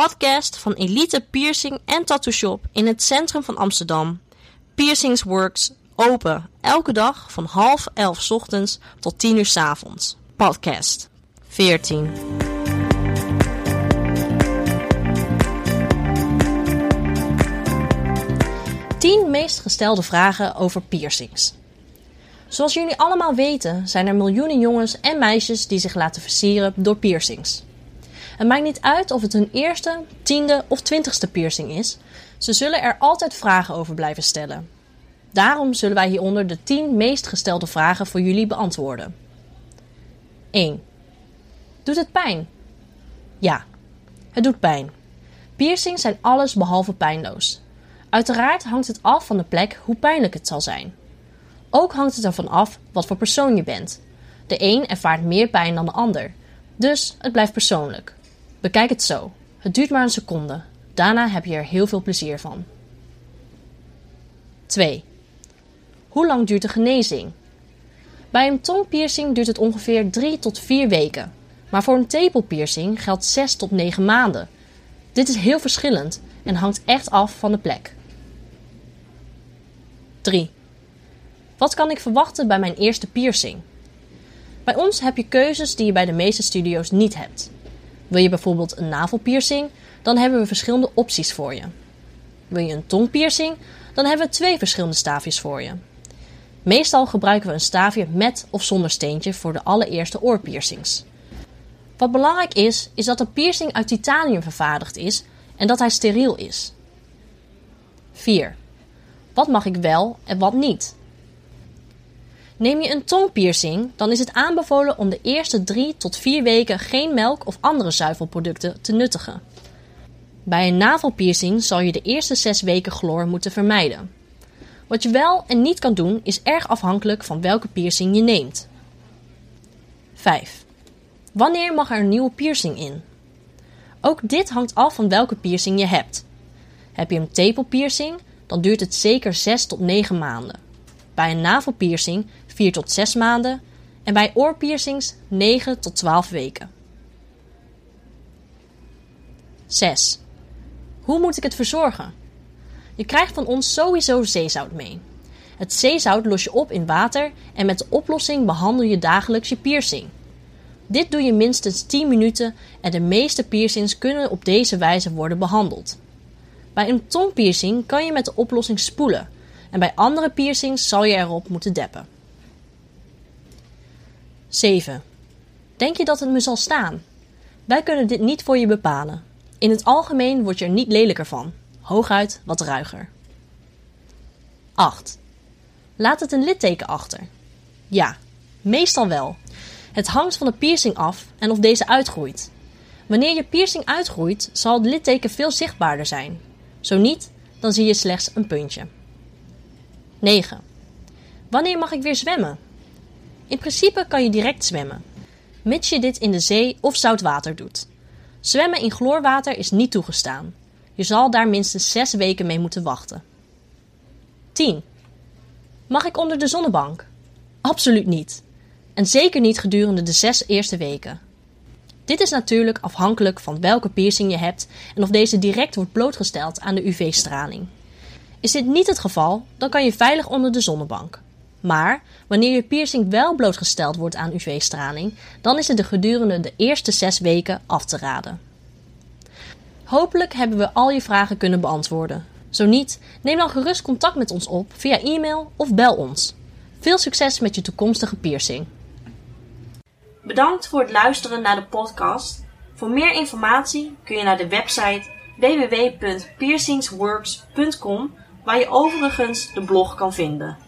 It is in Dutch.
podcast van Elite Piercing en Tattoo Shop in het centrum van Amsterdam. Piercings Works, open elke dag van half elf ochtends tot 10 uur 's avonds. Podcast 14. Tien meest gestelde vragen over piercings. Zoals jullie allemaal weten zijn er miljoenen jongens en meisjes die zich laten versieren door piercings. Het maakt niet uit of het hun eerste, tiende of twintigste piercing is, ze zullen er altijd vragen over blijven stellen. Daarom zullen wij hieronder de 10 meest gestelde vragen voor jullie beantwoorden. 1. Doet het pijn? Ja, het doet pijn. Piercings zijn alles behalve pijnloos. Uiteraard hangt het af van de plek hoe pijnlijk het zal zijn. Ook hangt het ervan af wat voor persoon je bent. De een ervaart meer pijn dan de ander, dus het blijft persoonlijk. Bekijk het zo: het duurt maar een seconde, daarna heb je er heel veel plezier van. 2. Hoe lang duurt de genezing? Bij een tongpiercing duurt het ongeveer 3 tot 4 weken, maar voor een tepelpiercing geldt 6 tot 9 maanden. Dit is heel verschillend en hangt echt af van de plek. 3. Wat kan ik verwachten bij mijn eerste piercing? Bij ons heb je keuzes die je bij de meeste studio's niet hebt. Wil je bijvoorbeeld een navelpiercing, dan hebben we verschillende opties voor je. Wil je een tongpiercing, dan hebben we twee verschillende staafjes voor je. Meestal gebruiken we een staafje met of zonder steentje voor de allereerste oorpiercings. Wat belangrijk is, is dat de piercing uit titanium vervaardigd is en dat hij steriel is. 4. Wat mag ik wel en wat niet? Neem je een tongpiercing, dan is het aanbevolen om de eerste 3 tot 4 weken geen melk of andere zuivelproducten te nuttigen. Bij een navelpiercing zal je de eerste 6 weken chloor moeten vermijden. Wat je wel en niet kan doen is erg afhankelijk van welke piercing je neemt. 5. Wanneer mag er een nieuwe piercing in? Ook dit hangt af van welke piercing je hebt. Heb je een tepelpiercing, dan duurt het zeker 6 tot 9 maanden. Bij een navelpiercing 4 tot 6 maanden en bij oorpiercings 9 tot 12 weken. 6. Hoe moet ik het verzorgen? Je krijgt van ons sowieso zeezout mee. Het zeezout los je op in water en met de oplossing behandel je dagelijks je piercing. Dit doe je minstens 10 minuten en de meeste piercings kunnen op deze wijze worden behandeld. Bij een tongpiercing kan je met de oplossing spoelen en bij andere piercings zal je erop moeten deppen. 7. Denk je dat het me zal staan? Wij kunnen dit niet voor je bepalen. In het algemeen word je er niet lelijker van, hooguit wat ruiger. 8. Laat het een litteken achter? Ja, meestal wel. Het hangt van de piercing af en of deze uitgroeit. Wanneer je piercing uitgroeit, zal het litteken veel zichtbaarder zijn. Zo niet, dan zie je slechts een puntje. 9. Wanneer mag ik weer zwemmen? In principe kan je direct zwemmen, mits je dit in de zee of zout water doet. Zwemmen in chloorwater is niet toegestaan. Je zal daar minstens 6 weken mee moeten wachten. 10. Mag ik onder de zonnebank? Absoluut niet. En zeker niet gedurende de 6 eerste weken. Dit is natuurlijk afhankelijk van welke piercing je hebt en of deze direct wordt blootgesteld aan de UV-straling. Is dit niet het geval, dan kan je veilig onder de zonnebank. Maar wanneer je piercing wel blootgesteld wordt aan UV-straling, dan is het de gedurende de eerste 6 weken af te raden. Hopelijk hebben we al je vragen kunnen beantwoorden. Zo niet, neem dan gerust contact met ons op via e-mail of bel ons. Veel succes met je toekomstige piercing. Bedankt voor het luisteren naar de podcast. Voor meer informatie kun je naar de website www.piercingsworks.com waar je overigens de blog kan vinden.